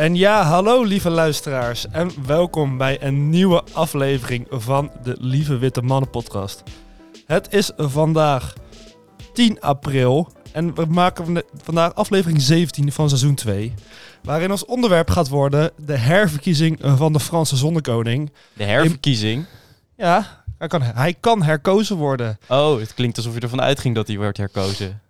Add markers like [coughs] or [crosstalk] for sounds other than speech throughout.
En ja, hallo lieve luisteraars en welkom bij een nieuwe aflevering van de Lieve Witte Mannen podcast. Het is vandaag 10 april en we maken vandaag aflevering 17 van seizoen 2. Waarin ons onderwerp gaat worden de herverkiezing van de Franse zonnekoning. De herverkiezing? Ja, hij kan, hij kan herkozen worden. Oh, het klinkt alsof je ervan uitging dat hij wordt herkozen.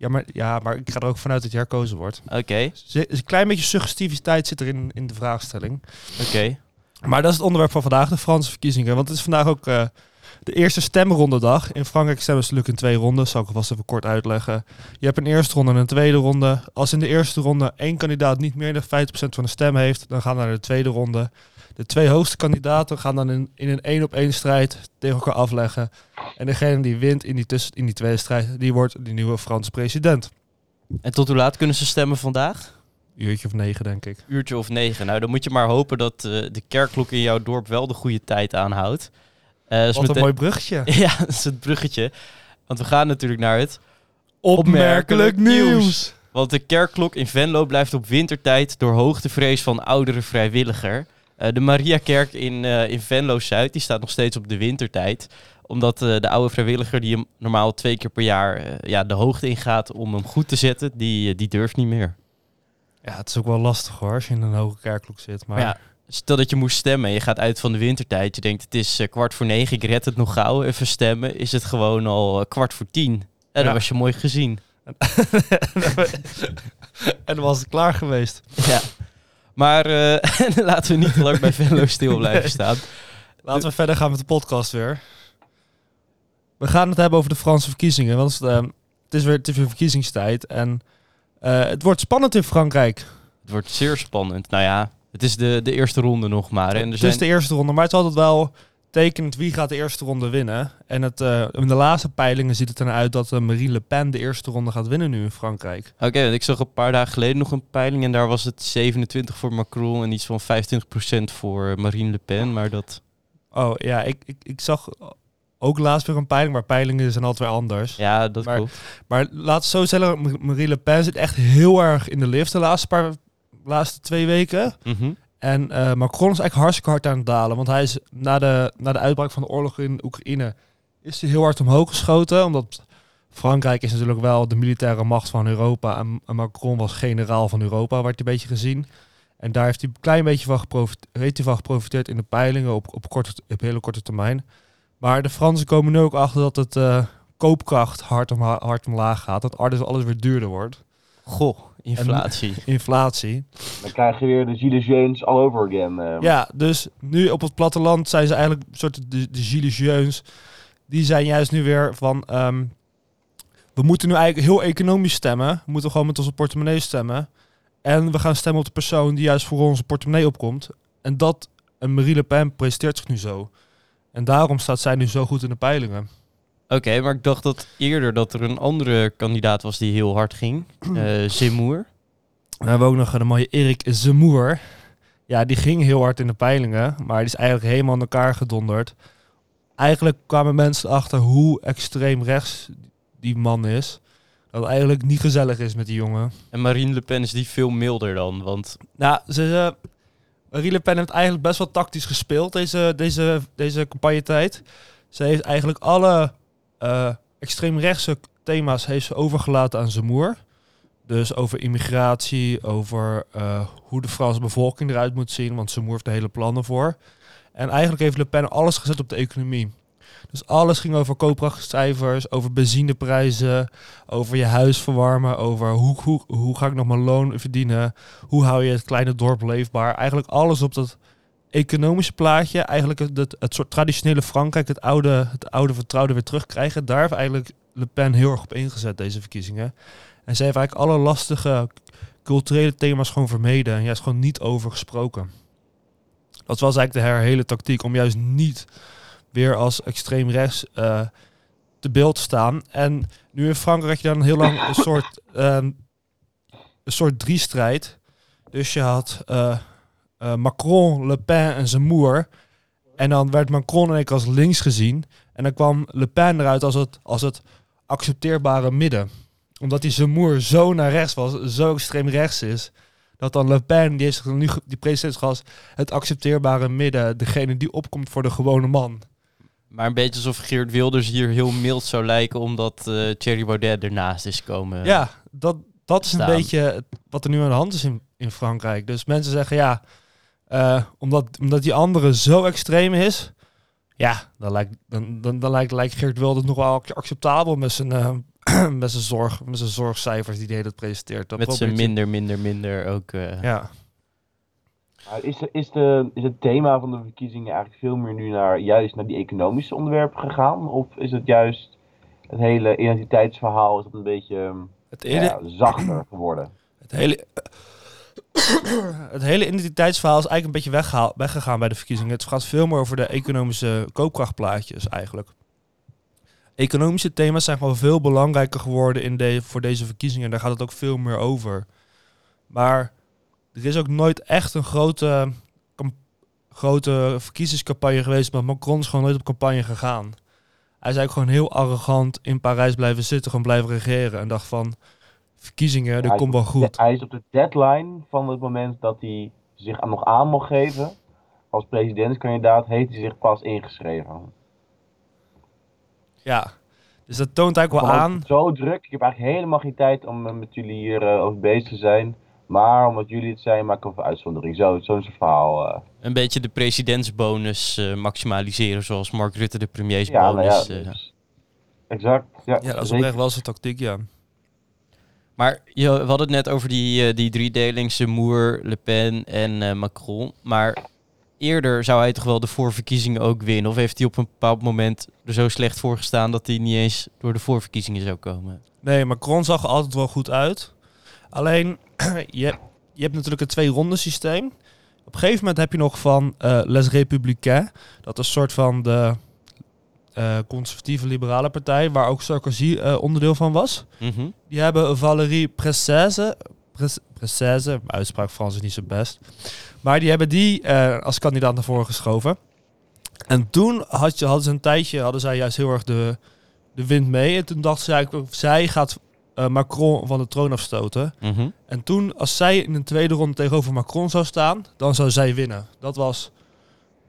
Ja, maar, ja, maar ik ga er ook vanuit dat hij herkozen wordt. Oké. Een klein beetje suggestiviteit zit er in, in de vraagstelling. Oké. Maar dat is het onderwerp van vandaag, de Franse verkiezingen. Want het is vandaag ook uh, de eerste stemrondedag. In Frankrijk stemmen ze natuurlijk in twee ronden. Zal ik alvast even kort uitleggen. Je hebt een eerste ronde en een tweede ronde. Als in de eerste ronde één kandidaat niet meer dan 50% van de stem heeft, dan gaan we naar de tweede ronde. De twee hoogste kandidaten gaan dan in, in een één op één strijd tegen elkaar afleggen. En degene die wint in die, tussen, in die tweede strijd, die wordt de nieuwe Franse president. En tot hoe laat kunnen ze stemmen vandaag? Uurtje of negen, denk ik. Uurtje of negen. Nou, dan moet je maar hopen dat uh, de kerkklok in jouw dorp wel de goede tijd aanhoudt. Uh, Wat een mooi bruggetje. [laughs] ja, dat is het bruggetje. Want we gaan natuurlijk naar het opmerkelijk nieuws. Want de kerkklok in Venlo blijft op wintertijd door hoogtevrees van oudere vrijwilliger. Uh, de Mariakerk in, uh, in Venlo-Zuid, die staat nog steeds op de wintertijd. Omdat uh, de oude vrijwilliger die hem normaal twee keer per jaar ja, de hoogte ingaat om hem goed te zetten, die, die durft niet meer. Ja, het is ook wel lastig hoor, als je in een hoge kerkklok zit. Maar, maar ja, stel dat je moest stemmen en je gaat uit van de wintertijd. Je denkt, het is kwart voor negen, ik red het nog gauw, even stemmen. Is het gewoon al kwart voor tien. En ja. dan was je mooi gezien. [laughs] en dan was het klaar geweest. Ja. Maar uh, [laughs] laten we niet te lang bij Venlo [laughs] stil blijven staan. Laten we verder gaan met de podcast weer. We gaan het hebben over de Franse verkiezingen. Want het, is weer, het is weer verkiezingstijd. En uh, het wordt spannend in Frankrijk. Het wordt zeer spannend. Nou ja, het is de, de eerste ronde nog maar. En er het zijn... is de eerste ronde, maar het is altijd wel tekent wie gaat de eerste ronde winnen. En het, uh, in de laatste peilingen ziet het er uit dat uh, Marine Le Pen de eerste ronde gaat winnen nu in Frankrijk. Oké, ik zag een paar dagen geleden nog een peiling en daar was het 27 voor Macron en iets van 25% voor Marine Le Pen, maar dat... Oh ja, ik, ik, ik zag ook laatst weer een peiling, maar peilingen zijn altijd weer anders. Ja, dat maar, klopt. Maar laat het zo zeggen, Marine Le Pen zit echt heel erg in de lift de laatste paar laatste twee weken. Mm en uh, Macron is eigenlijk hartstikke hard aan het dalen. Want hij is na de, na de uitbraak van de oorlog in Oekraïne is hij heel hard omhoog geschoten. Omdat Frankrijk is natuurlijk wel de militaire macht van Europa. En, Macron was generaal van Europa, werd hij een beetje gezien. En daar heeft hij een klein beetje van geprofiteerd, van geprofiteerd in de peilingen op, op, korte, op hele korte termijn. Maar de Fransen komen nu ook achter dat het uh, koopkracht hard, om, hard omlaag gaat. Dat alles, alles weer duurder wordt. Goh. Inflatie. inflatie. Dan krijg je weer de gilets jaunes all over again. Uh. Ja, dus nu op het platteland zijn ze eigenlijk een soort de, de gilets jaunes. Die zijn juist nu weer van... Um, we moeten nu eigenlijk heel economisch stemmen. We moeten gewoon met onze portemonnee stemmen. En we gaan stemmen op de persoon die juist voor onze portemonnee opkomt. En dat, en Marie Le Pen presenteert zich nu zo. En daarom staat zij nu zo goed in de peilingen. Oké, maar ik dacht dat eerder dat er een andere kandidaat was die heel hard ging. Uh, [clears throat] Zemmour. We hebben ook nog de mooie Erik Zemmour. Ja, die ging heel hard in de peilingen, maar die is eigenlijk helemaal in elkaar gedonderd. Eigenlijk kwamen mensen achter hoe extreem rechts die man is. Dat het eigenlijk niet gezellig is met die jongen. En Marine Le Pen is die veel milder dan, want... Nou, ze, uh, Marine Le Pen heeft eigenlijk best wel tactisch gespeeld deze, deze, deze campagnetijd. Ze heeft eigenlijk alle uh, extreemrechtse thema's heeft ze overgelaten aan Zemmour. Dus over immigratie, over uh, hoe de Franse bevolking eruit moet zien, want Zemmour heeft de hele plannen voor. En eigenlijk heeft Le Pen alles gezet op de economie. Dus alles ging over koopkrachtcijfers, over benzineprijzen, over je huis verwarmen, over hoe, hoe, hoe ga ik nog mijn loon verdienen, hoe hou je het kleine dorp leefbaar. Eigenlijk alles op dat economische plaatje, eigenlijk het, het soort traditionele Frankrijk, het oude, het oude vertrouwde weer terugkrijgen. Daar heeft eigenlijk Le Pen heel erg op ingezet, deze verkiezingen. En zij heeft eigenlijk alle lastige culturele thema's gewoon vermeden en juist gewoon niet over gesproken. Dat was eigenlijk de hele tactiek, om juist niet weer als extreem rechts uh, te beeld te staan. En nu in Frankrijk had je dan heel lang een soort, uh, [laughs] een soort driestrijd. Dus je had uh, uh, Macron, Le Pen en Zemmour. En dan werd Macron en ik als links gezien. En dan kwam Le Pen eruit als het, als het accepteerbare midden. Omdat die Zemmour zo naar rechts was, zo extreem rechts is. dat dan Le Pen, die dan nu die presidentsgas, het accepteerbare midden, degene die opkomt voor de gewone man. Maar een beetje alsof Geert Wilders hier heel mild zou lijken omdat eh Thierry Baudet ernaast is komen. Ja, dat, dat is een beetje wat er nu aan de hand is in, in Frankrijk. Dus mensen zeggen ja, eh, omdat, omdat die andere zo extreem is, ja, dan lijkt, dan, dan, dan lijkt, lijkt Geert Wilders nog wel acceptabel met zijn, eh, [clears throat] met zijn, zorg, met zijn zorgcijfers die hij de hele tijd presenteert. Dat Met zijn minder, minder, minder ook. eh, Ja. Maar Is, de- is, de, is het thema van de verkiezingen eigenlijk veel meer nu naar, juist naar die economische onderwerpen gegaan? Of is het juist het hele identiteitsverhaal is dat een beetje Het, ja, zachter geworden? het, hele, [coughs] het hele identiteitsverhaal is eigenlijk een beetje weggehaal, weggegaan bij de verkiezingen. Het gaat veel meer over de economische koopkrachtplaatjes eigenlijk. Economische thema's zijn gewoon veel belangrijker geworden in de, voor deze verkiezingen. Daar gaat het ook veel meer over. Maar er is ook nooit echt een grote, grote verkiezingscampagne geweest. Maar Macron is gewoon nooit op campagne gegaan. Hij is eigenlijk gewoon heel arrogant in Parijs blijven zitten, gewoon blijven regeren. En dacht van, verkiezingen, dat komt is wel de- goed. Hij is op de deadline van het moment dat hij zich aan- nog aan mocht geven. Als presidentskandidaat heeft hij zich pas ingeschreven. Ja, dus dat toont eigenlijk wel aan. Zo druk. Ik heb eigenlijk helemaal geen tijd om eh, met jullie hier eh, over bezig te zijn. Maar omdat jullie het zijn, maak ik een uitzondering. Zo, zo'n soort verhaal. eh. Een beetje de presidentsbonus eh, maximaliseren, zoals Mark Rutte de ja, nou premiersbonus. ja. dus- exact. Ja, Ja, dat is oprecht wel zijn tactiek, ja. Maar je, hadden het net over die, eh, die driedeling, Zemmour, Le Pen en eh, Macron. Maar eerder zou hij toch wel de voorverkiezingen ook winnen? Of heeft hij op een bepaald moment er zo slecht voor gestaan dat hij niet eens door de voorverkiezingen zou komen? Nee, Macron zag er altijd wel goed uit. Alleen, [clears throat] je, je hebt natuurlijk het twee-ronden systeem. Op een gegeven moment heb je nog van eh, Les Républicains. Dat is een soort van de eh, conservatieve liberale partij, waar ook Sarkozy eh, onderdeel van was. Mhm. Die hebben Valérie Pressaise. Pres- Pressaise, mijn uitspraak Frans is niet zo best. Maar die hebben die eh, als kandidaat naar voren geschoven. En toen had je, hadden ze een tijdje, hadden zij juist heel erg de, de wind mee. En toen dacht ze eigenlijk, zij gaat Macron van de troon afstoten. Mhm. En toen, als zij in een tweede ronde tegenover Macron zou staan, dan zou zij winnen. Dat was,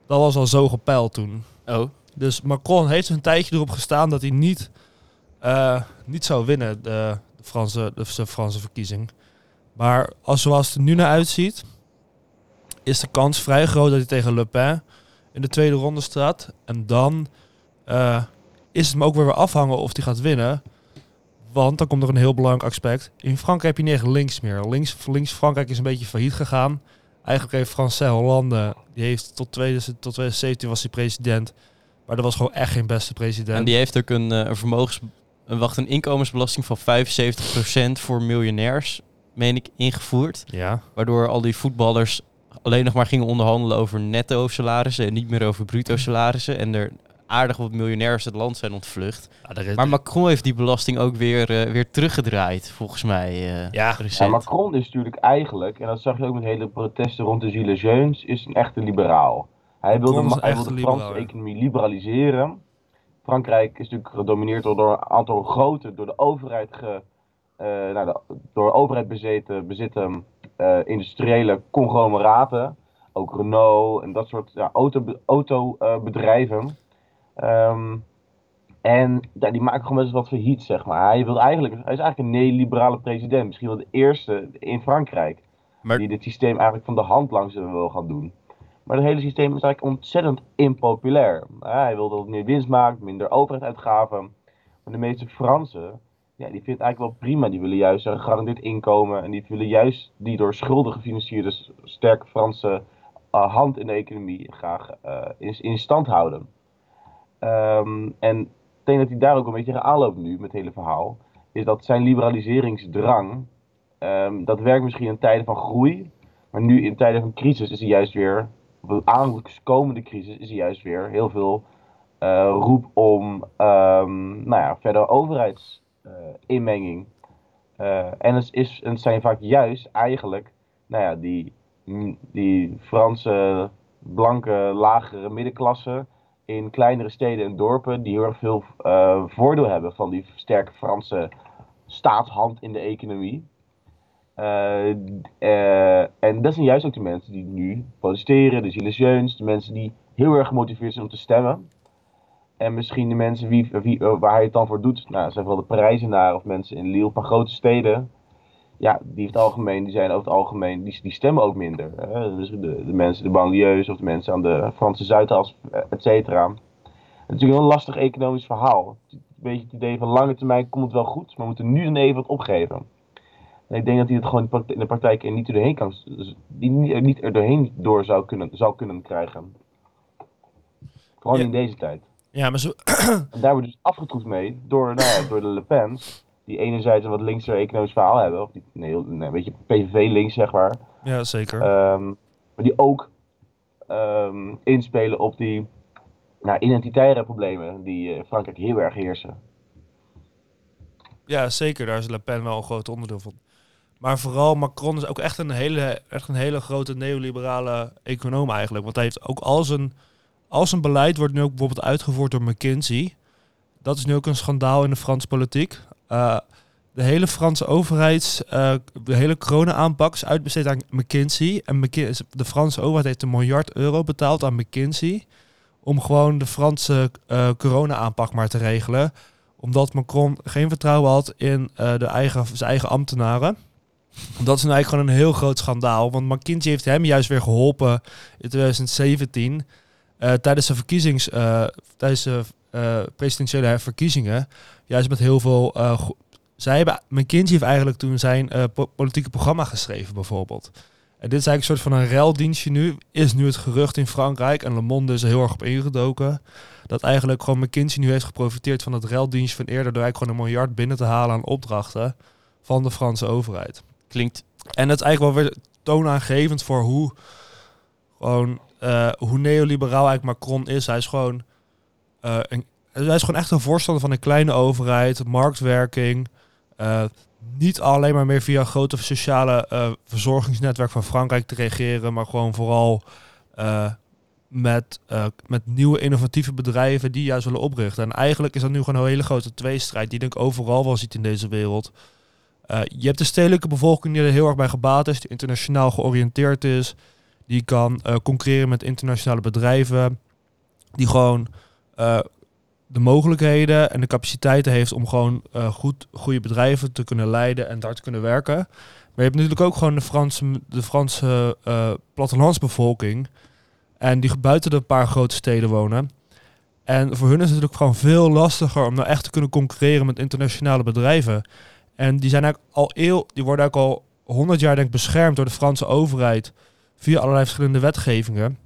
dat was al zo gepeild toen. Oh, Dus Macron heeft een tijdje erop gestaan dat hij niet, eh, niet zou winnen, de, de, Franse, de, Franse verkiezing. Maar als, zoals het er nu naar uitziet, is de kans vrij groot dat hij tegen Le Pen in de tweede ronde staat. En dan eh, is het hem ook weer weer afhangen of hij gaat winnen. Want dan komt er een heel belangrijk aspect. In Frankrijk heb je niet echt links meer. Links, links Frankrijk is een beetje failliet gegaan. Eigenlijk heeft François Hollande, die heeft tot, 2000, tot 2017 was hij president. Maar dat was gewoon echt geen beste president. en die heeft ook een, eh, een vermogens... Een, wacht, een inkomensbelasting van 75% voor miljonairs, meen ik, ingevoerd. Ja. Waardoor al die voetballers alleen nog maar gingen onderhandelen over netto salarissen en niet meer over bruto salarissen. En er aardig wat miljonairs het land zijn ontvlucht. Ja, daar is- Maar Macron heeft die belasting ook weer, eh, weer teruggedraaid, volgens mij. eh, Ja. Ja. Macron is natuurlijk eigenlijk, en dat zag je ook met hele protesten rond de Gilets jaunes, is een echte liberaal. Hij wilde, hij wilde de Franse economie liberaliseren. Frankrijk is natuurlijk gedomineerd door, door een aantal grote, door de overheid, ge, eh, nou, de, door de overheid bezeten, bezitten eh, industriële conglomeraten. Ook Renault en dat soort ja, autobedrijven. Auto, eh, bedrijven. Ehm, en ja, die maken gewoon best wel wat failliet, zeg maar. Hij, wil eigenlijk, hij is eigenlijk een neoliberale president. Misschien wel de eerste in Frankrijk. Maar- Die dit systeem eigenlijk van de hand langzaam wil gaan doen. Maar het hele systeem is eigenlijk ontzettend impopulair. Hij wil dat het meer winst maakt, minder overheidsuitgaven. Maar de meeste Fransen, ja, die vinden het eigenlijk wel prima. Die willen juist een gegarandeerd inkomen. En die willen juist die door schulden gefinancierde sterke Franse eh, hand in de economie graag eh, in, stand houden. Ehm, en ik dat hij daar ook een beetje tegen aanloopt nu met het hele verhaal. Is dat zijn liberaliseringsdrang, ehm, dat werkt misschien in tijden van groei. Maar nu in tijden van crisis is hij juist weer, of een aankomende crisis, is juist weer heel veel eh, roep om ehm, nou ja, verder overheidsinmenging. Eh, en, het is, het zijn vaak juist eigenlijk nou ja, die, die Franse blanke lagere middenklasse in kleinere steden en dorpen die heel erg veel eh, voordeel hebben van die sterke Franse staatshand in de economie. Eh, eh, en dat zijn juist ook de mensen die nu protesteren, de gilets de mensen die heel erg gemotiveerd zijn om te stemmen. En misschien de mensen wie, eh, waar hij het dan voor doet, nou, zijn vooral de Parijzenaren of mensen in Lille van grote steden. Ja, die, het algemeen, die zijn over het algemeen, die, die stemmen ook minder. Hè? Dus de, de mensen, de banlieues of de mensen aan de Franse Zuidas, et cetera. Het is natuurlijk een lastig economisch verhaal. Een beetje het idee van lange termijn komt het wel goed, maar we moeten nu een even wat opgeven. En ik denk dat hij het gewoon in de praktijk er niet doorheen kan, dus die niet er doorheen door zou kunnen, zou kunnen krijgen. Gewoon in deze tijd. Ja, maar zo... [clears throat] en daar wordt dus afgetroefd mee door, nou ja, door de Le Pen's. Die enerzijds een wat linkser economisch verhaal hebben. Of die, nee, nee, een beetje PVV links, zeg maar. Ja, zeker. Um, maar die ook um, inspelen op die nou, identitaire problemen die in Frankrijk heel erg heersen. Ja, zeker. Daar is Le Pen wel een groot onderdeel van. Maar vooral Macron is ook echt een hele, echt een hele grote neoliberale econoom eigenlijk. Want hij heeft ook al zijn als een beleid wordt nu ook bijvoorbeeld uitgevoerd door McKinsey. Dat is nu ook een schandaal in de Franse politiek. Uh, de hele Franse overheid, uh, de hele corona-aanpak is uitbesteed aan McKinsey. En de Franse overheid heeft een miljard euro betaald aan McKinsey. Om gewoon de Franse uh, corona-aanpak maar te regelen. Omdat Macron geen vertrouwen had in de eigen, zijn eigen ambtenaren. Dat is nu eigenlijk gewoon een heel groot schandaal. Want McKinsey heeft hem juist weer geholpen in 2017 uh, tijdens de verkiezings, uh, tijdens de uh, presidentiële verkiezingen, juist met heel veel. zij hebben, McKinsey heeft eigenlijk toen zijn politieke programma geschreven, bijvoorbeeld. En dit is eigenlijk een soort van een reldienstje nu. Is nu het gerucht in Frankrijk. En Le Monde is er heel erg op ingedoken. Dat eigenlijk gewoon McKinsey nu heeft geprofiteerd van het reldienstje van eerder. Door eigenlijk gewoon een miljard binnen te halen aan opdrachten van de Franse overheid. Klinkt. En het is eigenlijk wel weer toonaangevend voor hoe gewoon uh, hoe neoliberaal eigenlijk Macron is. Hij is gewoon uh, een, hij is gewoon echt een voorstander van een kleine overheid, marktwerking. Uh, niet alleen maar meer via een grote sociale verzorgingsnetwerk van Frankrijk te reageren, maar gewoon vooral met, met nieuwe innovatieve bedrijven die juist willen oprichten. En eigenlijk is dat nu gewoon een hele grote tweestrijd die ik overal wel ziet in deze wereld. Je hebt de stedelijke bevolking die er heel erg bij gebaat is, die internationaal georiënteerd is, die kan uh, concurreren met internationale bedrijven. Die gewoon uh, de mogelijkheden en de capaciteiten heeft om gewoon goed, goede bedrijven te kunnen leiden en daar te kunnen werken. Maar je hebt natuurlijk ook gewoon de Franse, de Franse plattelandsbevolking. En die buiten de paar grote steden wonen. En voor hun is het natuurlijk gewoon veel lastiger om nou echt te kunnen concurreren met internationale bedrijven. En die zijn eigenlijk al eeuw, die worden eigenlijk al honderd jaar denk ik beschermd door de Franse overheid via allerlei verschillende wetgevingen. En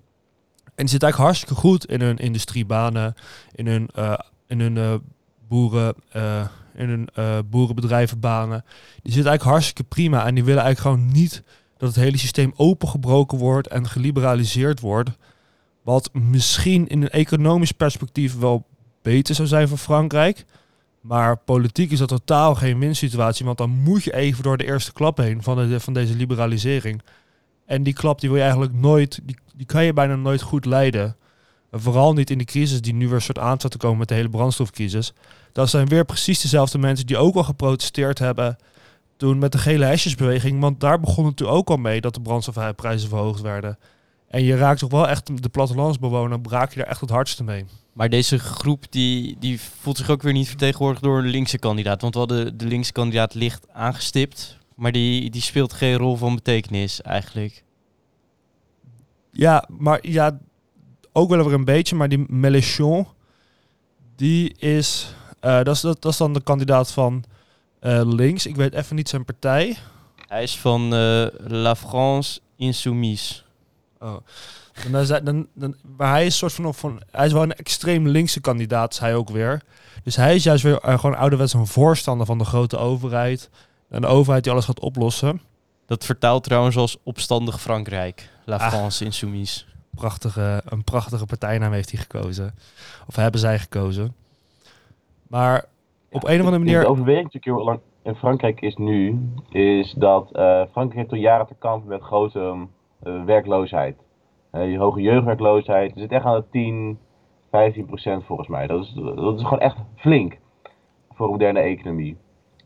die zitten eigenlijk hartstikke goed in hun industriebanen, in hun, uh, in hun uh, boeren, uh, in hun boerenbedrijvenbanen. Die zitten eigenlijk hartstikke prima en die willen eigenlijk gewoon niet dat het hele systeem opengebroken wordt en geliberaliseerd wordt. Wat misschien in een economisch perspectief wel beter zou zijn voor Frankrijk. Maar politiek is dat totaal geen winsituatie, want dan moet je even door de eerste klap heen van, de, van deze liberalisering. En die klap die wil je eigenlijk nooit, die, die kan je bijna nooit goed leiden. vooral niet in de crisis die nu weer soort aan te komen met de hele brandstofcrisis. Dat zijn weer precies dezelfde mensen die ook al geprotesteerd hebben toen met de gele hesjesbeweging. Want daar begon het natuurlijk ook al mee dat de brandstofprijzen verhoogd werden. En je raakt toch wel echt, de plattelandsbewoner, braak je daar echt het hardste mee. Maar deze groep die, die voelt zich ook weer niet vertegenwoordigd door een linkse kandidaat. Want we hadden de linkse kandidaat licht aangestipt. Maar die, die speelt geen rol van betekenis eigenlijk. Ja, maar ja, ook wel weer een beetje. Maar die Mélenchon, die is, uh, dat is, dat, dat is dan de kandidaat van uh, links. Ik weet even niet zijn partij. Hij is van uh, La France Insoumise. Oh. Dan, dan, dan, maar hij is soort van, van, hij is wel een extreem linkse kandidaat, is hij ook weer. Dus hij is juist weer gewoon ouderwets een voorstander van de grote overheid. En de overheid die alles gaat oplossen. Dat vertaalt trouwens als opstandig Frankrijk. La ah. France Insoumise. Prachtige, een prachtige partijnaam heeft hij gekozen. Of hebben zij gekozen. Maar op een of andere manier... De overweging natuurlijk heel lang in Frankrijk is nu... is dat uh, Frankrijk heeft al jaren te kampen met grote uh, werkloosheid. Uh, hoge jeugdwerkloosheid. Zit echt aan de 10, 15 procent volgens mij. Dat is, dat is gewoon echt flink voor een moderne economie.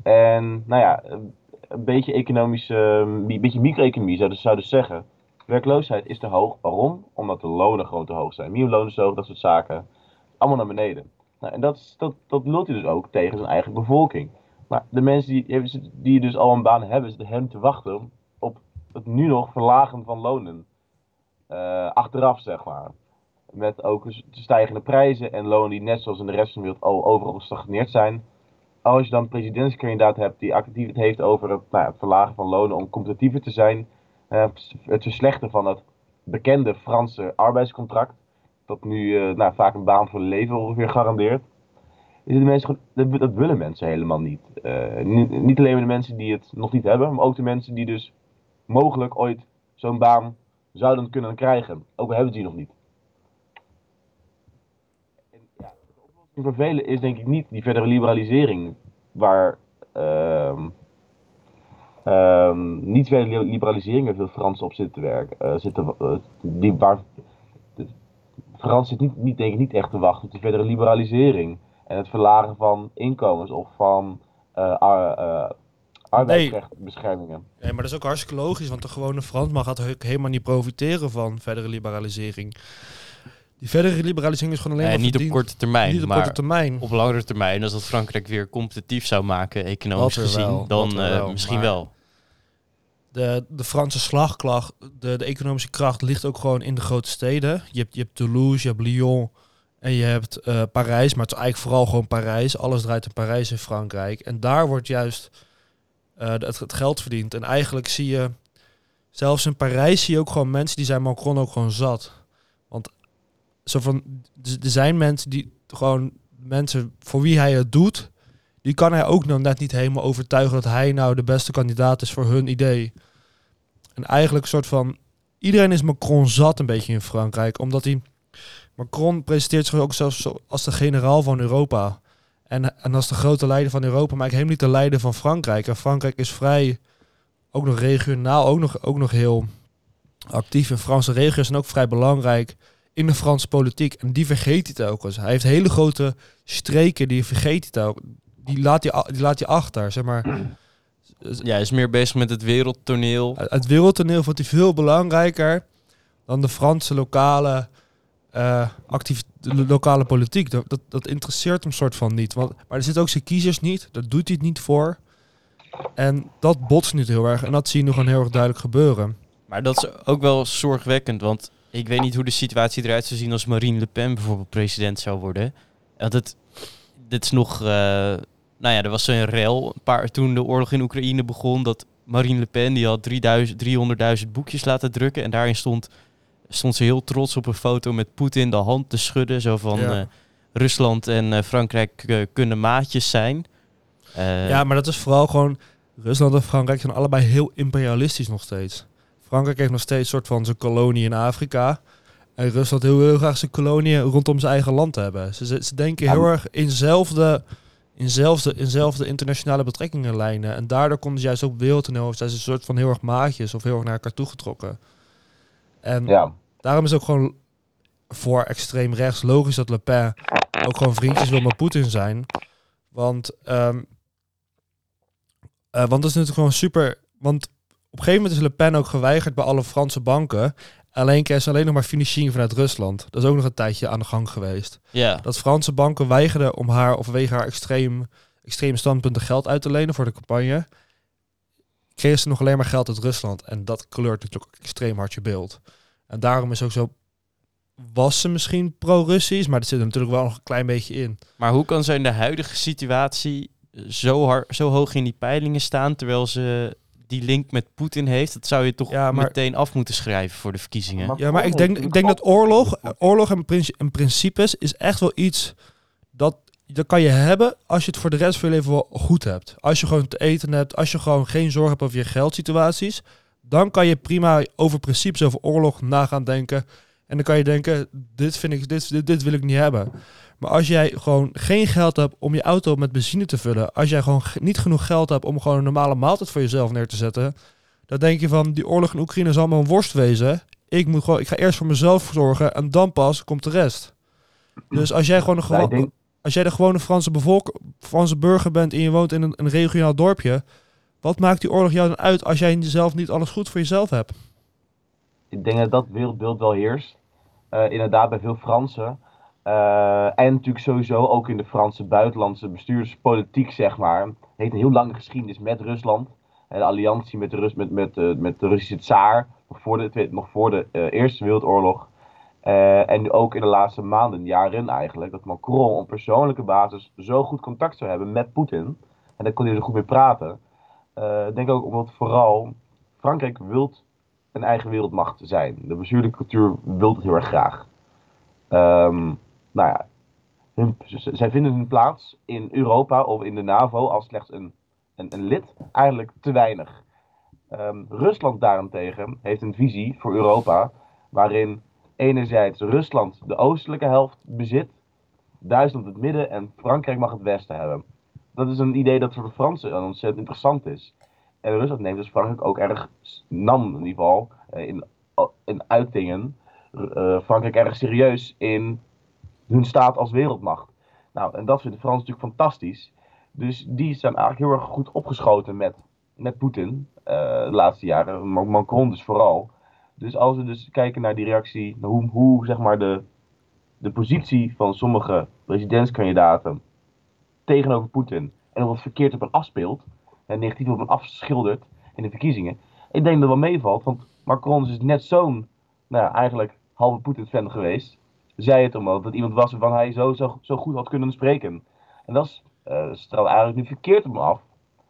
En nou ja, een beetje economische, een beetje micro-economie zouden, zouden zeggen. Werkloosheid is te hoog. Waarom? Omdat de lonen gewoon te hoog zijn. Te hoog, dat soort zaken. Allemaal naar beneden. Nou, en dat, dat, dat lult hij dus ook tegen zijn eigen bevolking. Maar de mensen die, die dus al een baan hebben, zitten hem te wachten het nu nog verlagen van lonen. Eh, achteraf, zeg maar. Met ook stijgende prijzen en lonen die net zoals in de rest van de wereld al overal gestagneerd zijn. Als je dan presidentskandidaat hebt die actief het heeft over het, nou, verlagen van lonen om competitiever te zijn. eh, het verslechten van het bekende Franse arbeidscontract. Dat nu eh, nou, vaak een baan voor leven ongeveer garandeert. Is de mensen dat, willen mensen helemaal niet. Niet. Niet alleen de mensen die het nog niet hebben, maar ook de mensen die dus mogelijk ooit zo'n baan zouden kunnen krijgen. Ook al hebben die nog niet. En, ja, de oplossing voor velen is denk ik niet die verdere liberalisering, waar ehm, ehm, niet verdere liberalisering waar veel Fransen op zitten te werken. eh, zitten, eh, die, waar, Frans zit niet, niet, denk ik niet echt te wachten op die verdere liberalisering en het verlagen van inkomens of van eh, arbeidsrechtbeschermingen. Nee, maar dat is ook hartstikke logisch, want de gewone Fransman gaat ook helemaal niet profiteren van verdere liberalisering. Die verdere liberalisering is gewoon alleen Eh, maar niet op korte termijn, niet op maar korte termijn. op langere termijn. Als dat Frankrijk weer competitief zou maken, economisch gezien, wel, dan eh, misschien maar- wel. De, de Franse slagkracht, de, de economische kracht ligt ook gewoon in de grote steden. Je hebt, je hebt Toulouse, je hebt Lyon en je hebt eh, Parijs. Maar het is eigenlijk vooral gewoon Parijs. Alles draait in Parijs in Frankrijk. En daar wordt juist eh, het, het geld verdiend. En eigenlijk zie je, zelfs in Parijs zie je ook gewoon mensen die zijn Macron ook gewoon zat. Want zo van, er er zijn mensen die gewoon, mensen voor wie hij het doet, die kan hij ook nog net niet helemaal overtuigen dat hij nou de beste kandidaat is voor hun idee. En eigenlijk een soort van, iedereen is Macron zat een beetje in Frankrijk, omdat hij, Macron presenteert zich ook zelfs als de generaal van Europa. En, en als de grote leider van Europa, maar ik helemaal niet de leider van Frankrijk. En Frankrijk is vrij, ook nog regionaal, ook nog, ook nog heel actief. En Franse regio's zijn ook vrij belangrijk in de Franse politiek. En die vergeet hij telkens. Hij heeft hele grote streken, die vergeet hij telkens. Die laat hij, die laat hij achter, zeg maar. [clears throat] Ja, hij is meer bezig met het wereldtoneel. Het wereldtoneel vond hij veel belangrijker dan de Franse lokale, eh actief, lokale politiek. Dat, dat, dat interesseert hem soort van niet. Want, maar er zitten ook zijn kiezers niet. Daar doet hij het niet voor. En dat botst niet heel erg. En dat zie je nu gewoon heel erg duidelijk gebeuren. Maar dat is ook wel zorgwekkend, want ik weet niet hoe de situatie eruit zou zien als Marine Le Pen bijvoorbeeld president zou worden. Want het, dit is nog, eh, nou ja, er was zo'n rel een paar, toen de oorlog in Oekraïne begon, dat Marine Le Pen, die had 3000 300.000 boekjes laten drukken en daarin stond, stond ze heel trots op een foto met Poetin de hand te schudden, zo van Ja. eh, Rusland en eh, Frankrijk eh, kunnen maatjes zijn. Ja, maar dat is vooral gewoon... Rusland en Frankrijk zijn allebei heel imperialistisch nog steeds. Frankrijk heeft nog steeds een soort van zijn kolonie in Afrika. En Rusland wil heel graag zijn koloniën rondom zijn eigen land hebben. Ze, ze, ze denken Ja, heel maar- erg in zelfde, in, zelfde, in zelfde internationale betrekkingen lijnen. En daardoor konden ze juist ook wereldtoneel... zijn ze een soort van heel erg maatjes of heel erg naar elkaar toegetrokken. En Ja, daarom is het ook gewoon voor extreem rechts logisch dat Le Pen ook gewoon vriendjes wil met Poetin zijn. Want, ehm, eh, want dat is natuurlijk gewoon super. Want op een gegeven moment is Le Pen ook geweigerd bij alle Franse banken. Alleen kreeg ze alleen nog maar financiering vanuit Rusland. Dat is ook nog een tijdje aan de gang geweest. ja. Dat Franse banken weigerden om haar of vanwege haar extreem, extreme standpunten geld uit te lenen voor de campagne. Kregen ze nog alleen maar geld uit Rusland. En dat kleurt natuurlijk ook extreem hard je beeld. En daarom is ook zo. Was ze misschien pro-Russisch, maar dat zit er natuurlijk wel nog een klein beetje in. Maar hoe kan ze in de huidige situatie zo, hard, zo hoog in die peilingen staan, terwijl ze die link met Poetin heeft? Dat zou je toch Ja, maar- meteen af moeten schrijven voor de verkiezingen. Maar- Ja, maar ik denk, ik denk dat oorlog, oorlog en, princi- en principes is echt wel iets dat, dat kan je hebben als je het voor de rest van je leven wel goed hebt. Als je gewoon te eten hebt, als je gewoon geen zorg hebt over je geldsituaties, dan kan je prima over principes, over oorlog na gaan denken. En dan kan je denken, dit, vind ik, dit, dit, dit wil ik niet hebben. Maar als jij gewoon geen geld hebt om je auto met benzine te vullen, als jij gewoon ge- niet genoeg geld hebt om gewoon een normale maaltijd voor jezelf neer te zetten, dan denk je van, die oorlog in Oekraïne zal maar een worst wezen. Ik, moet gewoon, ik ga eerst voor mezelf zorgen en dan pas komt de rest. Dus als jij gewoon een Ja, ik gewo- denk- als jij de gewone Franse, bevolk, Franse burger bent en je woont in een, regionaal dorpje, Wat maakt die oorlog jou dan uit als jij zelf niet alles goed voor jezelf hebt? Ik denk dat dat wereldbeeld wel heerst. Uh, inderdaad, bij veel Fransen. Uh, en natuurlijk sowieso ook in de Franse buitenlandse bestuurspolitiek, zeg maar. Het heeft een heel lange geschiedenis met Rusland. De alliantie met de, met, met de Russische tsaar, nog voor de, nog voor de Eerste Wereldoorlog. En nu ook in de laatste maanden, jaren eigenlijk, dat Macron op persoonlijke basis zo goed contact zou hebben met Poetin. En daar kon hij zo goed mee praten. Ik denk ook omdat vooral Frankrijk wilt een eigen wereldmacht zijn. De bestuurlijke cultuur wil het heel erg graag. Um, nou ja, zij vinden hun plaats in Europa of in de NAVO als slechts een, een, een lid eigenlijk te weinig. Um, Rusland daarentegen heeft een visie voor Europa waarin enerzijds Rusland de oostelijke helft bezit, Duitsland het midden en Frankrijk mag het westen hebben. Dat is een idee dat voor de Fransen ontzettend interessant is. En Rusland neemt dus Frankrijk ook erg, nam in ieder geval, eh, in, in uitingen, uh, Frankrijk erg serieus in hun staat als wereldmacht. Nou, en dat vinden de Fransen natuurlijk fantastisch. Dus die zijn eigenlijk heel erg goed opgeschoten met, met Poetin uh, de laatste jaren. Macron dus vooral. Dus als we dus kijken naar die reactie, hoe, hoe zeg maar de, de positie van sommige presidentskandidaten tegenover Poetin en wat verkeerd op hen afspeelt, en negatief op hen afschildert in de verkiezingen. Ik denk dat dat wel meevalt, want Macron is net zo'n, nou eigenlijk halve Poetin-fan geweest zei het omdat dat iemand was waarvan hij zo, zo, zo goed had kunnen spreken. En dat uh, straalt eigenlijk nu verkeerd op hem af.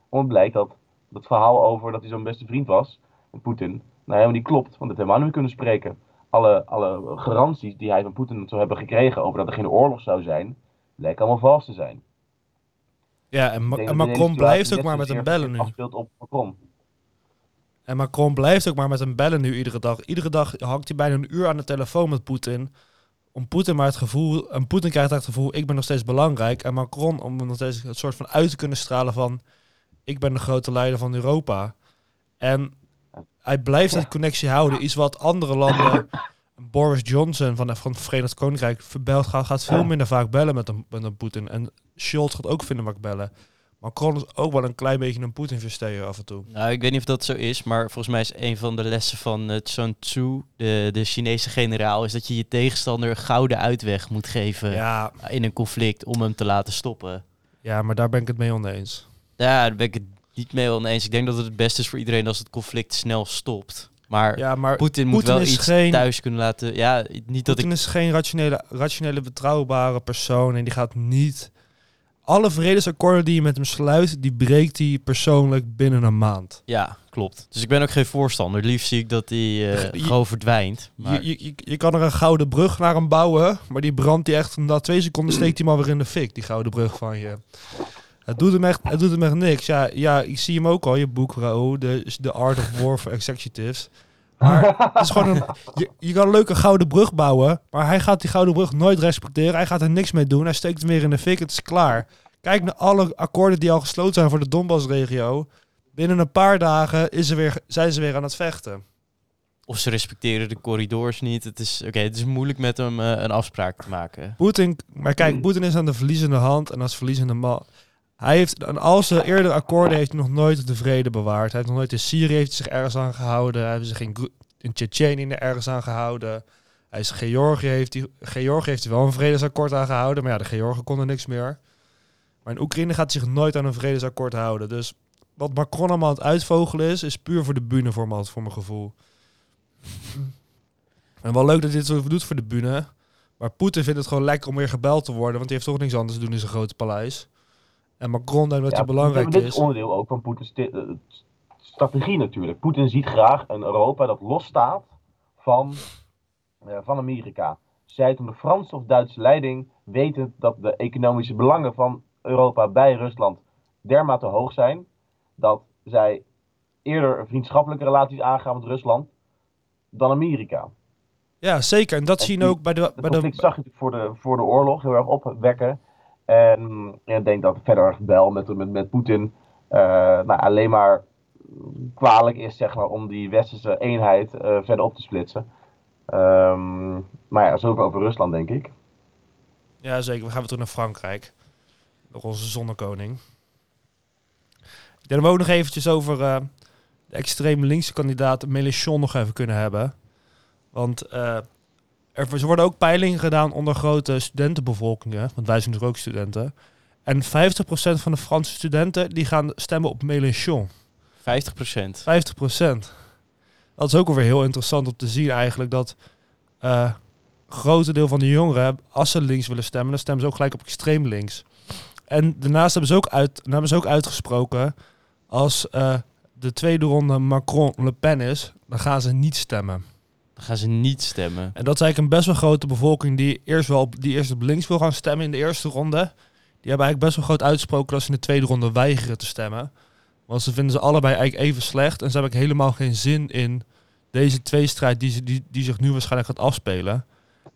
Omdat blijkt dat dat verhaal over dat hij zo'n beste vriend was, Poetin, nou helemaal niet klopt. Want dat helemaal niet kunnen spreken. Alle, alle garanties die hij van Poetin zou hebben gekregen over dat er geen oorlog zou zijn, lijken allemaal vals te zijn. Ja, en, Ma en Macron blijft ook maar met hem bellen nu. op Macron. En Macron blijft ook maar met hem bellen nu iedere dag. Iedere dag hangt hij bijna een uur aan de telefoon met Poetin om Poetin maar het gevoel, en Poetin krijgt het gevoel, ik ben nog steeds belangrijk. En Macron om nog steeds het soort van uit te kunnen stralen van, ik ben de grote leider van Europa. En hij blijft dat connectie houden. Iets wat andere landen, [laughs] Boris Johnson van, van het Verenigd Koninkrijk, verbelt, gaat, gaat veel minder vaak bellen met een, met een Poetin. En Scholz gaat ook vinden vaak bellen. Macron is ook wel een klein beetje een Poetin-versteer af en toe. Nou, ik weet niet of dat zo is, maar volgens mij is een van de lessen van uh, Sun Tzu, de, de Chinese generaal, is dat je je tegenstander een gouden uitweg moet geven ja. in een conflict om hem te laten stoppen. Ja, maar daar ben ik het mee oneens. Ja, daar ben ik het niet mee oneens. Ik denk dat het het beste is voor iedereen als het conflict snel stopt. Maar, ja, maar Poetin moet wel iets geen, thuis kunnen laten. Ja, niet dat ik... is geen rationele, rationele, betrouwbare persoon en die gaat niet alle vredesakkoorden die je met hem sluit, die breekt hij persoonlijk binnen een maand. Ja, klopt. Dus ik ben ook geen voorstander. Liefst zie ik dat hij uh, gewoon verdwijnt. Maar... Je, je, je, kan er een gouden brug naar hem bouwen, maar die brandt hij echt na twee seconden steekt hij maar weer in de fik, die gouden brug van je. Het doet hem echt, het doet hem echt niks. Ja, ja, ik zie hem ook al, je boek, Raoul, de, The Art of War for Executives. Maar [laughs] het is gewoon een, je, je kan een leuke gouden brug bouwen, maar hij gaat die gouden brug nooit respecteren. Hij gaat er niks mee doen. Hij steekt hem weer in de fik. Het is klaar. Kijk naar alle akkoorden die al gesloten zijn voor de Donbass-regio. Binnen een paar dagen is er weer, zijn ze weer aan het vechten. Of ze respecteren de corridors niet. Het is, oké, het is moeilijk met hem uh, een afspraak te maken. Poetin, maar kijk, Poetin is aan de verliezende hand en als verliezende man. Hij heeft aan al zijn eerdere akkoorden heeft hij nog nooit de vrede bewaard. Hij heeft nog nooit in Syrië heeft zich ergens aan gehouden. Hij heeft zich in, in Tsjetsjenië ergens aan gehouden. Hij is Georgië heeft hij, Georgië heeft hij wel een vredesakkoord aangehouden, maar ja, de Georgen konden niks meer. Maar in Oekraïne gaat zich nooit aan een vredesakkoord houden. Dus wat Macron allemaal aan het uitvogelen is, is puur voor de bühne voor mijn gevoel. en wel leuk dat dit zo doet voor de bühne. Maar Poetin vindt het gewoon lekker om weer gebeld te worden, want hij heeft toch niks anders te doen in zijn grote paleis. En Macron denkt dat ja, het belangrijk is. Dit is onderdeel ook van Poetins eh, strategie natuurlijk. Poetin ziet graag een Europa dat losstaat van, uh, van Amerika. Zij het om de Franse of Duitse leiding weten dat de economische belangen van Europa bij Rusland dermate hoog zijn dat zij eerder vriendschappelijke relaties aangaan met Rusland dan Amerika. Ja, zeker. En dat zien ook bij de... Bij de... zag je voor de, voor de oorlog heel erg opwekken. En ik denk dat verder bel met, met, met Poetin uh, nou, alleen maar kwalijk is zeg maar, om die westerse eenheid uh, verder op te splitsen. Um, maar ja, zoveel over Rusland, denk ik. Ja, zeker. We gaan weer terug naar Frankrijk. Nog onze zonnekoning. dan hebben we ook nog eventjes over eh, de extreem linkse kandidaat Mélenchon nog even kunnen hebben. Want eh, er worden ook peilingen gedaan onder grote studentenbevolkingen. Want wij zijn natuurlijk ook studenten. En 50% van de Franse studenten die gaan stemmen op Mélenchon. 50 procent. 50%. Dat is ook alweer heel interessant om te zien eigenlijk dat een grote deel van de jongeren, als ze links willen stemmen, dan stemmen ze ook gelijk op extreem links. En daarnaast hebben ze ook, uit, hebben ze ook uitgesproken, als eh, de tweede ronde Macron-Le Pen is, dan gaan ze niet stemmen. Gaan ze niet stemmen. En dat is eigenlijk een best wel grote bevolking die eerst wel op, die eerst op links wil gaan stemmen in de eerste ronde. Die hebben eigenlijk best wel groot uitgesproken dat ze in de tweede ronde weigeren te stemmen. Want ze vinden ze allebei eigenlijk even slecht. En ze hebben helemaal geen zin in deze tweestrijd die, die, die zich nu waarschijnlijk gaat afspelen.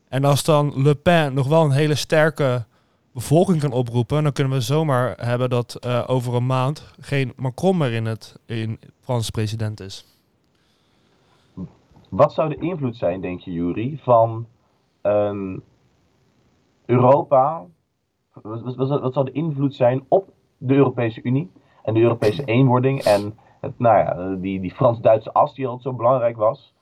En als dan Le Pen nog wel een hele sterke bevolking kan oproepen, dan kunnen we zomaar hebben dat eh, over een maand geen Macron meer in het in Franse president is. Wat zou de invloed zijn, denk je, Jury, van ehm, Europa? Wat, wat, zou de invloed zijn op de Europese Unie en de Europese eenwording en het, nou ja, die, die Frans-Duitse as die altijd zo belangrijk was,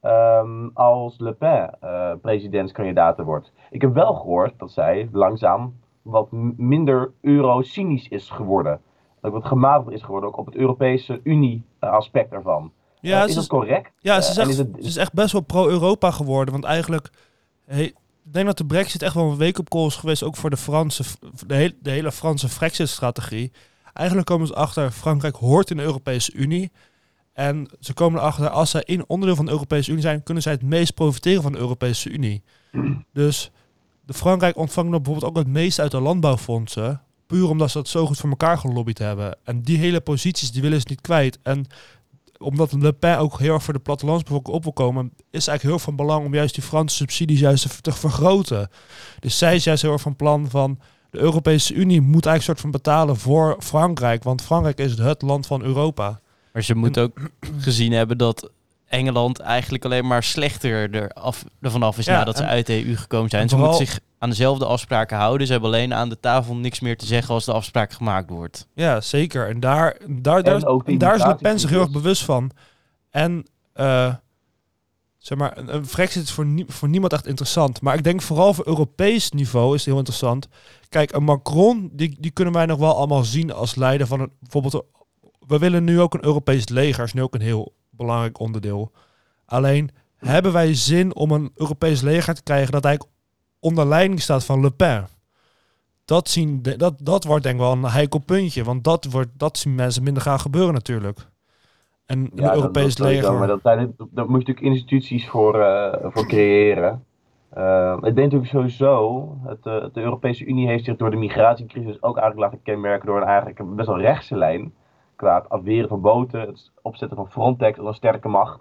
ehm, als Le Pen eh, presidentskandidaat wordt? Ik heb wel gehoord dat zij langzaam wat minder euro-cynisch is geworden. Dat wat gematigd is geworden, ook op het Europese Unie-aspect ervan. Ja, Eh, is dat correct? Ja, ze is, Eh, echt, is het- ze is echt best wel pro-Europa geworden. Want eigenlijk, ik denk dat de brexit echt wel een wake-up call is geweest. Ook voor de, Franse, de, hele, de hele Franse Brexit-strategie. Eigenlijk komen ze achter, Frankrijk hoort in de Europese Unie. En ze komen erachter, als zij in onderdeel van de Europese Unie zijn, kunnen zij het meest profiteren van de Europese Unie. Dus de Frankrijk ontvangt dan bijvoorbeeld ook het meeste uit de landbouwfondsen. Puur omdat ze dat zo goed voor elkaar gelobbyd hebben. En die hele posities, die willen ze niet kwijt. En omdat Le Pen ook heel erg voor de plattelandsbevolking op wil komen, is eigenlijk heel van belang om juist die Franse subsidies juist te, ver- te vergroten. Dus zij is juist heel erg van plan van de Europese Unie moet eigenlijk soort van betalen voor Frankrijk, want Frankrijk is het land van Europa. Maar ze moeten ook gezien hebben dat Engeland eigenlijk alleen maar slechter eraf, ervan af is Ja, nadat ze uit de EU gekomen zijn. Ze vooral- moeten zich aan dezelfde afspraken houden. Ze hebben alleen aan de tafel niks meer te zeggen als de afspraak gemaakt wordt. Ja, zeker. En daar, daar, daar, En daar is Le Pen zich heel erg bewust van. En eh, zeg maar, een, een Brexit is voor, nie- voor niemand echt interessant. Maar ik denk vooral voor Europees niveau is het heel interessant. Kijk, een Macron, die, die kunnen wij nog wel allemaal zien als leider van een, bijvoorbeeld. We willen nu ook een Europees leger, is nu ook een heel belangrijk onderdeel. Alleen hebben wij zin om een Europees leger te krijgen dat eigenlijk onder leiding staat van Le Pen? Dat, zien de- dat, dat wordt denk ik wel een heikel puntje. Want dat, wordt, dat zien mensen minder graag gebeuren natuurlijk. En een Ja, Europees dat leger. Maar dat, daar moet je natuurlijk instituties voor, eh, voor creëren. Eh, ik denk natuurlijk sowieso, het, eh, de Europese Unie heeft zich door de migratiecrisis ook eigenlijk laten kenmerken door een eigenlijk best wel rechtse lijn. Qua het afweren van boten, het opzetten van Frontex als een sterke macht.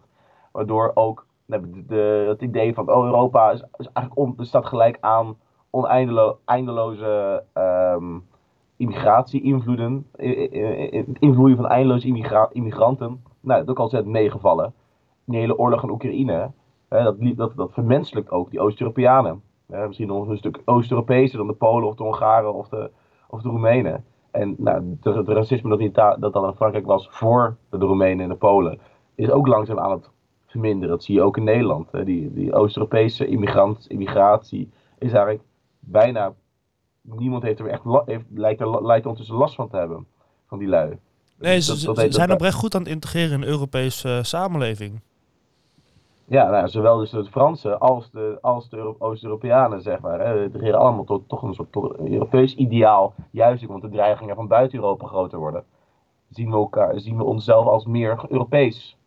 Waardoor ook de, de- het idee van oh, Europa is, is eigenlijk on, staat gelijk aan oneindeloze eindeloze ehm, immigratie-invloeden. invloeden van eindeloze immigra- immigranten. Nou, dat ook al zet meegevallen. Die hele oorlog in Oekraïne. Hè, dat, dat, dat vermenselijkt ook die Oost-Europeanen. Misschien nog een stuk Oost-Europese dan de Polen of de Hongaren of de, of de Roemenen. En nou, het het racisme dat, in dat dan in Frankrijk was voor de Roemenen en de Polen, is ook langzaam aan het verminderen. Dat zie je ook in Nederland. Hè. Die, die Oost-Europese immigrant, immigratie is eigenlijk bijna. Niemand heeft er echt heeft, lijkt, er, lijkt er ondertussen last van te hebben. Van die lui. nee, ze, dat- ze dat- ze dat- zijn oprecht goed aan het integreren in de Europese eh, samenleving. Ja, nou, zowel dus de Fransen als de, als de Euro- Oost-Europeanen, zeg maar. Hè, allemaal tot toch een soort tot een Europees ideaal. Juist omdat de dreigingen van buiten Europa groter worden. Zien we, elkaar, zien we onszelf als meer Europees.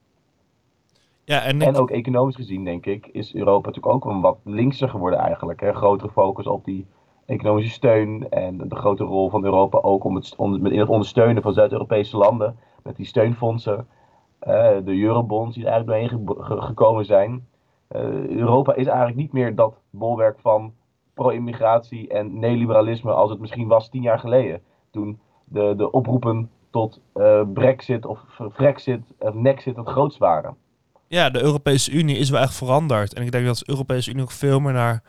Ja, en, ik- En ook economisch gezien, denk ik, is Europa natuurlijk ook wel wat linkser geworden eigenlijk. Hè. Grotere focus op die economische steun en de grote rol van Europa ook om het, om, in het ondersteunen van Zuid-Europese landen. Met die steunfondsen, de eurobonds die er eigenlijk doorheen ge- ge- gekomen zijn. Eh, Europa is eigenlijk niet meer dat bolwerk van pro-immigratie en neoliberalisme als het misschien was tien jaar geleden. Toen de, de oproepen tot eh, Brexit of Frexit of Nexit het grootst waren. ja, de Europese Unie is wel echt veranderd. En ik denk dat de Europese Unie ook veel meer naar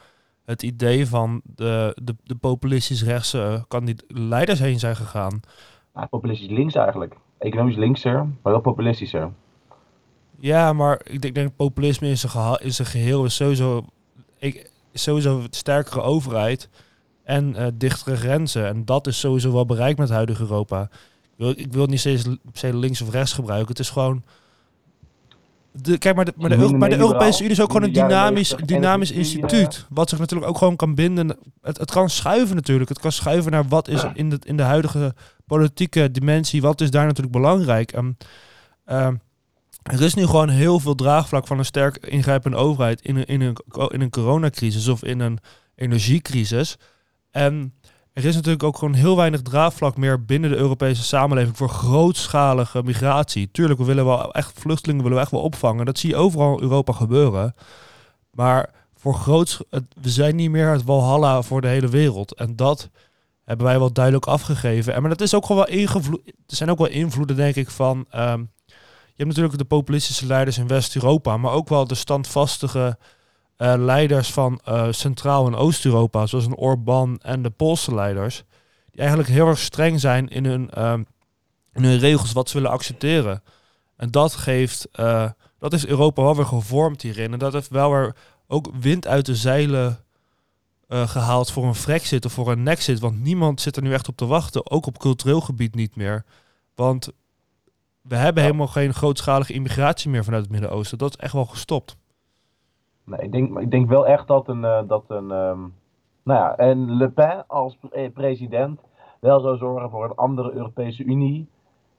het idee van de, de, de populistisch rechtse eh, leiders heen zijn gegaan. Ja, populistisch links eigenlijk. Economisch linkser, maar wel populistischer. Ja, maar ik denk, denk populisme in zijn, geha- in zijn geheel is sowieso, ik, sowieso een sterkere overheid en eh, dichtere grenzen. En dat is sowieso wel bereikt met huidige Europa. Ik wil, ik wil niet steeds links of rechts gebruiken. Het is gewoon... De, kijk, maar de, maar de, maar de Europese Unie is ook gewoon een dynamisch, 90 en dynamisch nu, instituut. Wat zich natuurlijk ook gewoon kan binden. Het, het kan schuiven natuurlijk. Het kan schuiven naar wat is in de, in de huidige politieke dimensie. Wat is daar natuurlijk belangrijk. En, ehm, er is nu gewoon heel veel draagvlak van een sterk ingrijpende overheid in een, in een, in een coronacrisis of in een energiecrisis. En er is natuurlijk ook gewoon heel weinig draagvlak meer binnen de Europese samenleving voor grootschalige migratie. Tuurlijk, we willen wel echt vluchtelingen willen we echt wel opvangen. Dat zie je overal in Europa gebeuren. Maar voor groots, we zijn niet meer het walhalla voor de hele wereld. En dat hebben wij wel duidelijk afgegeven. En maar dat is ook gewoon wel invloed. Er zijn ook wel invloeden, denk ik, van. ehm, je hebt natuurlijk de populistische leiders in West-Europa, maar ook wel de standvastige eh, leiders van eh, Centraal- en Oost-Europa, zoals een Orbán en de Poolse leiders, die eigenlijk heel erg streng zijn in hun, ehm, in hun regels wat ze willen accepteren. En dat geeft, eh, dat is Europa wel weer gevormd hierin. En dat heeft wel weer ook wind uit de zeilen eh, gehaald voor een Frexit of voor een Nexit. Want niemand zit er nu echt op te wachten, ook op cultureel gebied niet meer. Want we hebben Ja. helemaal geen grootschalige immigratie meer vanuit het Midden-Oosten. Dat is echt wel gestopt. Nee, ik denk, ik denk wel echt dat een, eh, dat een ehm, nou ja, en Le Pen als pre- president wel zou zorgen voor een andere Europese Unie.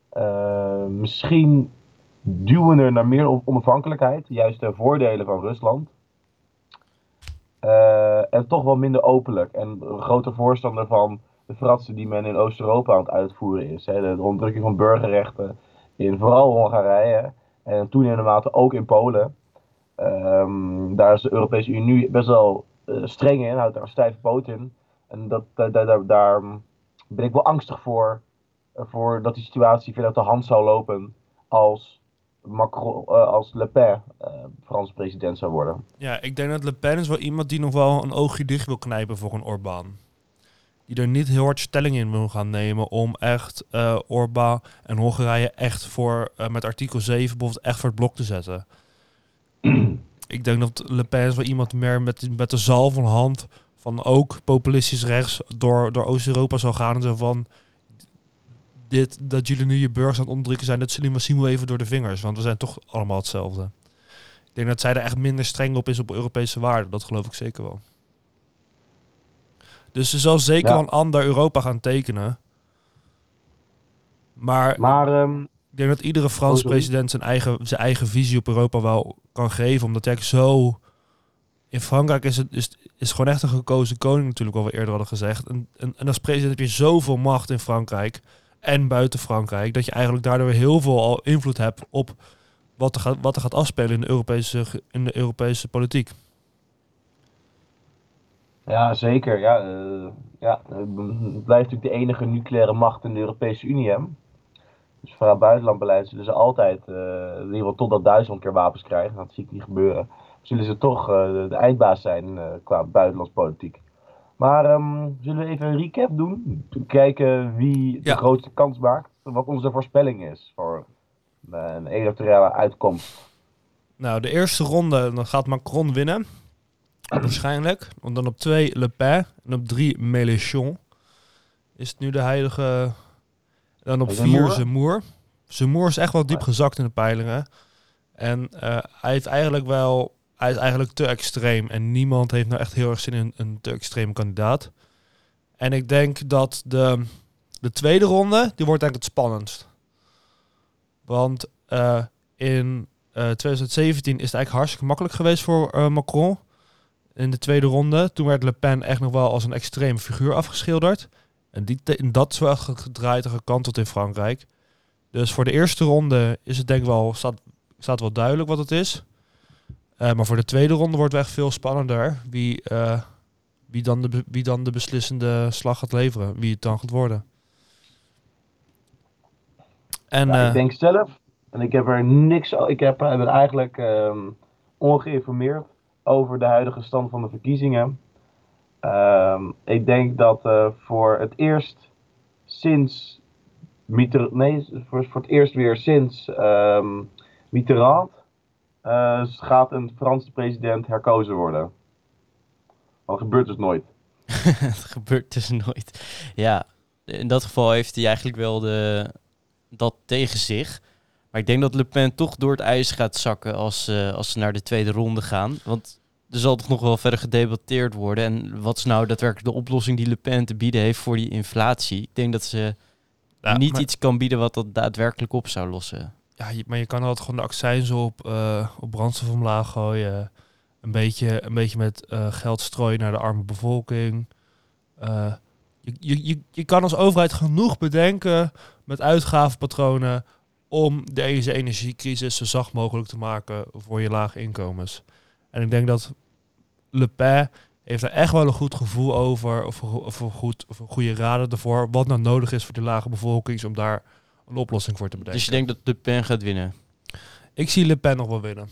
Eh, misschien duwender naar meer on- onafhankelijkheid, juist de voordelen van Rusland. Eh, en toch wel minder openlijk. En een groter voorstander van de fratsen die men in Oost-Europa aan het uitvoeren is. Hè. De onderdrukking van burgerrechten in vooral Hongarije en toenemende mate ook in Polen. Ehm, daar is de Europese Unie best wel eh, streng in, houdt daar stijf poot in. En dat, daar, daar, ben ik wel angstig voor, eh, voor dat die situatie veel uit de hand zou lopen als, Macron, eh, als Le Pen Frans president zou worden. Ja, ik denk dat Le Pen is wel iemand die nog wel een oogje dicht wil knijpen voor een Orbán. Die er niet heel hard stelling in wil gaan nemen om echt eh Orbán en Hongarije echt voor, met artikel 7 bijvoorbeeld echt voor het blok te zetten. [clears throat] ik denk dat Le Pen is wel iemand meer met, met de zal van hand van ook populistisch rechts door, door Oost-Europa zal gaan en zo van dit, dat jullie nu je burgers aan het onderdrukken zijn, dat zullen we zien wel even door de vingers, want we zijn toch allemaal hetzelfde. Ik denk dat zij er echt minder streng op is op Europese waarden. Dat geloof ik zeker wel. Dus ze zal zeker Ja. wel een ander Europa gaan tekenen. Maar Maar ehm, ik denk dat iedere Franse Oh, president zijn eigen, zijn eigen visie op Europa wel kan geven. Omdat hij zo... In Frankrijk is het is, is gewoon echt een gekozen koning natuurlijk, wat we eerder hadden gezegd. En, en, en als president heb je zoveel macht in Frankrijk en buiten Frankrijk... dat je eigenlijk daardoor heel veel al invloed hebt op wat er gaat, wat er gaat afspelen in de Europese, in de Europese politiek. ja, zeker. Ja, eh, ja, eh, het blijft natuurlijk de enige nucleaire macht in de Europese Unie. Hè? Dus vanuit buitenlandbeleid zullen ze altijd, eh, in ieder geval totdat Duitsland keer wapens krijgt, dat zie ik niet gebeuren, zullen ze toch eh, de, de eindbaas zijn eh, qua buitenlandspolitiek. Maar ehm, zullen we even een recap doen? Kijken wie de Ja. grootste kans maakt? Wat onze voorspelling is voor een electorale uitkomst. Nou, de eerste ronde dan gaat Macron winnen. Waarschijnlijk. Want dan op twee Le Pen. En op drie Mélenchon. Is het nu de heilige... Dan op vier Zemmour. Zemmour is echt wel diep gezakt in de peilingen. En eh, hij heeft eigenlijk wel... Hij is eigenlijk te extreem. En niemand heeft nou echt heel erg zin in een te extreme kandidaat. En ik denk dat de, de tweede ronde... Die wordt eigenlijk het spannendst. Want eh, in eh, 2017 is het eigenlijk hartstikke makkelijk geweest voor eh, Macron. In de tweede ronde. Toen werd Le Pen echt nog wel als een extreme figuur afgeschilderd. En die dat is wel gedraaid en gekanteld in Frankrijk. Dus voor de eerste ronde is het denk ik wel, staat, staat wel duidelijk wat het is. Eh, maar voor de tweede ronde wordt het echt veel spannender. Wie, eh, wie, dan de, wie dan de beslissende slag gaat leveren. Wie het dan gaat worden. En Ja, eh, ik denk zelf, en ik heb er niks, ik heb, ik ben eigenlijk ehm, ongeïnformeerd over de huidige stand van de verkiezingen. Ehm, ik denk dat eh, voor het eerst sinds Mitter, nee, voor, het eerst weer sinds ehm Mitterrand eh, gaat een Franse president herkozen worden. Dat gebeurt dus nooit. [laughs] Het gebeurt dus nooit. Ja, in dat geval heeft hij eigenlijk wel de, dat tegen zich. Maar ik denk dat Le Pen toch door het ijs gaat zakken als, eh, als ze naar de tweede ronde gaan. Want er zal toch nog wel verder gedebatteerd worden. En wat is nou daadwerkelijk de oplossing die Le Pen te bieden heeft voor die inflatie? Ik denk dat ze Ja, niet maar- iets kan bieden wat dat daadwerkelijk op zou lossen. Ja, je- maar je kan altijd gewoon de accijns op, eh, op brandstof omlaag gooien. Een beetje, een beetje met eh, geld strooien naar de arme bevolking. Eh, je, je, je, je kan als overheid genoeg bedenken met uitgavenpatronen om deze energiecrisis zo zacht mogelijk te maken voor je lage inkomens. En ik denk dat Le Pen heeft er echt wel een goed gevoel over, of, een- of, een goed, of een goede raden ervoor, wat nou nodig is voor die lage bevolking, om daar een oplossing voor te bedenken. Dus je denkt dat Le Pen gaat winnen? Ik zie Le Pen nog wel winnen.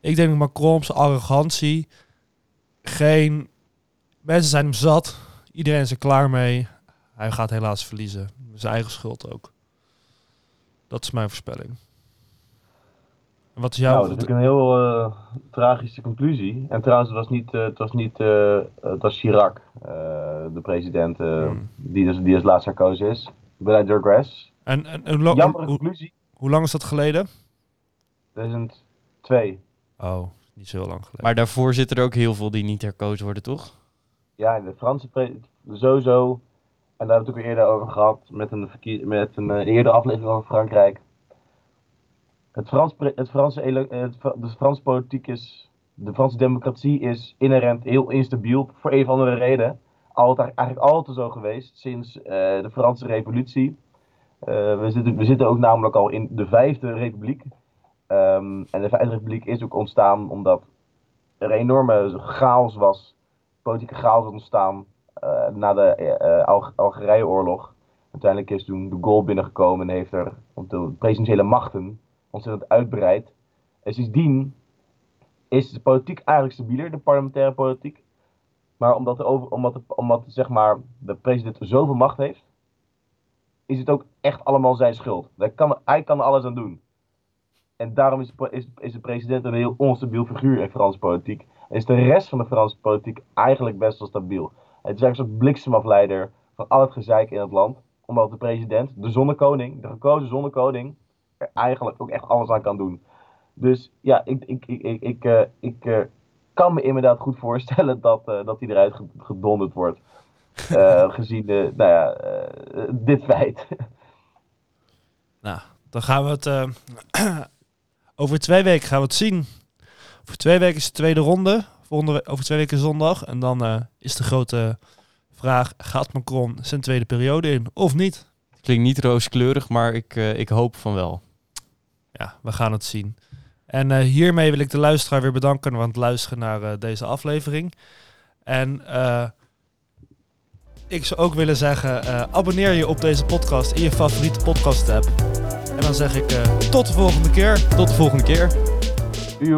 Ik denk dat Macron zijn arrogantie geen... Mensen zijn hem zat. Iedereen is er klaar mee. Hij gaat helaas verliezen. Zijn eigen schuld ook. Dat is mijn voorspelling. Wat is jouw... nou, dat is een heel eh, tragische conclusie. En trouwens, het was niet, eh, het was niet eh, het was Chirac, eh, de president, eh, Hmm. die, dus, die als laatste herkozen is. Beleid Durgres. en, en, en hoe, conclusie. hoe lang is dat geleden? 2002. Oh, niet zo heel lang geleden. Maar daarvoor zitten er ook heel veel die niet herkozen worden, toch? Ja, de Franse pre- sowieso. En daar hebben we het ook eerder over gehad met een, verkie- met een eerdere aflevering over Frankrijk. Het, Frans, het Franse, het, de Franse politiek is, de Franse democratie is inherent heel instabiel voor een of andere reden. Altijd, eigenlijk altijd zo geweest sinds eh, de Franse revolutie. Eh, we, zitten, we zitten ook namelijk al in de vijfde republiek. Ehm, en de vijfde republiek is ook ontstaan omdat er enorme chaos was politieke chaos ontstaan eh, na de eh, Alg- Algerije-oorlog. Uiteindelijk is toen de Gaulle binnengekomen en heeft er de presidentiële machten ontzettend uitbreid. En sindsdien is de politiek eigenlijk stabieler, de parlementaire politiek. Maar omdat, er over, omdat, de, omdat zeg maar, de president zoveel macht heeft, is het ook echt allemaal zijn schuld. Hij kan, hij kan alles aan doen. En daarom is de, is, is de president een heel onstabiel figuur in Franse politiek. En is de rest van de Franse politiek eigenlijk best wel stabiel. Het is eigenlijk een bliksemafleider van al het gezeik in het land. Omdat de president, de zonnekoning, de gekozen zonnekoning, eigenlijk ook echt alles aan kan doen. Dus ja, ik, ik, ik, ik, ik, eh, ik eh, kan me inderdaad goed voorstellen [laughs] dat, eh, dat hij eruit ge- gedonderd wordt. [laughs] Eh, gezien de, nou ja, eh, dit feit. [laughs] Nou, dan gaan we het... eh, [clears throat] over twee weken gaan we het zien. Over twee weken is de tweede ronde. Volgende over twee weken zondag. En dan eh, is de grote vraag... Gaat Macron zijn tweede periode in of niet? Klinkt niet rooskleurig, maar ik, eh, ik hoop van wel. Ja, we gaan het zien. En eh, hiermee wil ik de luisteraar weer bedanken aan het luisteren naar eh, deze aflevering. En eh, ik zou ook willen zeggen, abonneer je op deze podcast in je favoriete podcast app. En dan zeg ik tot de volgende keer. Tot de volgende keer. Uw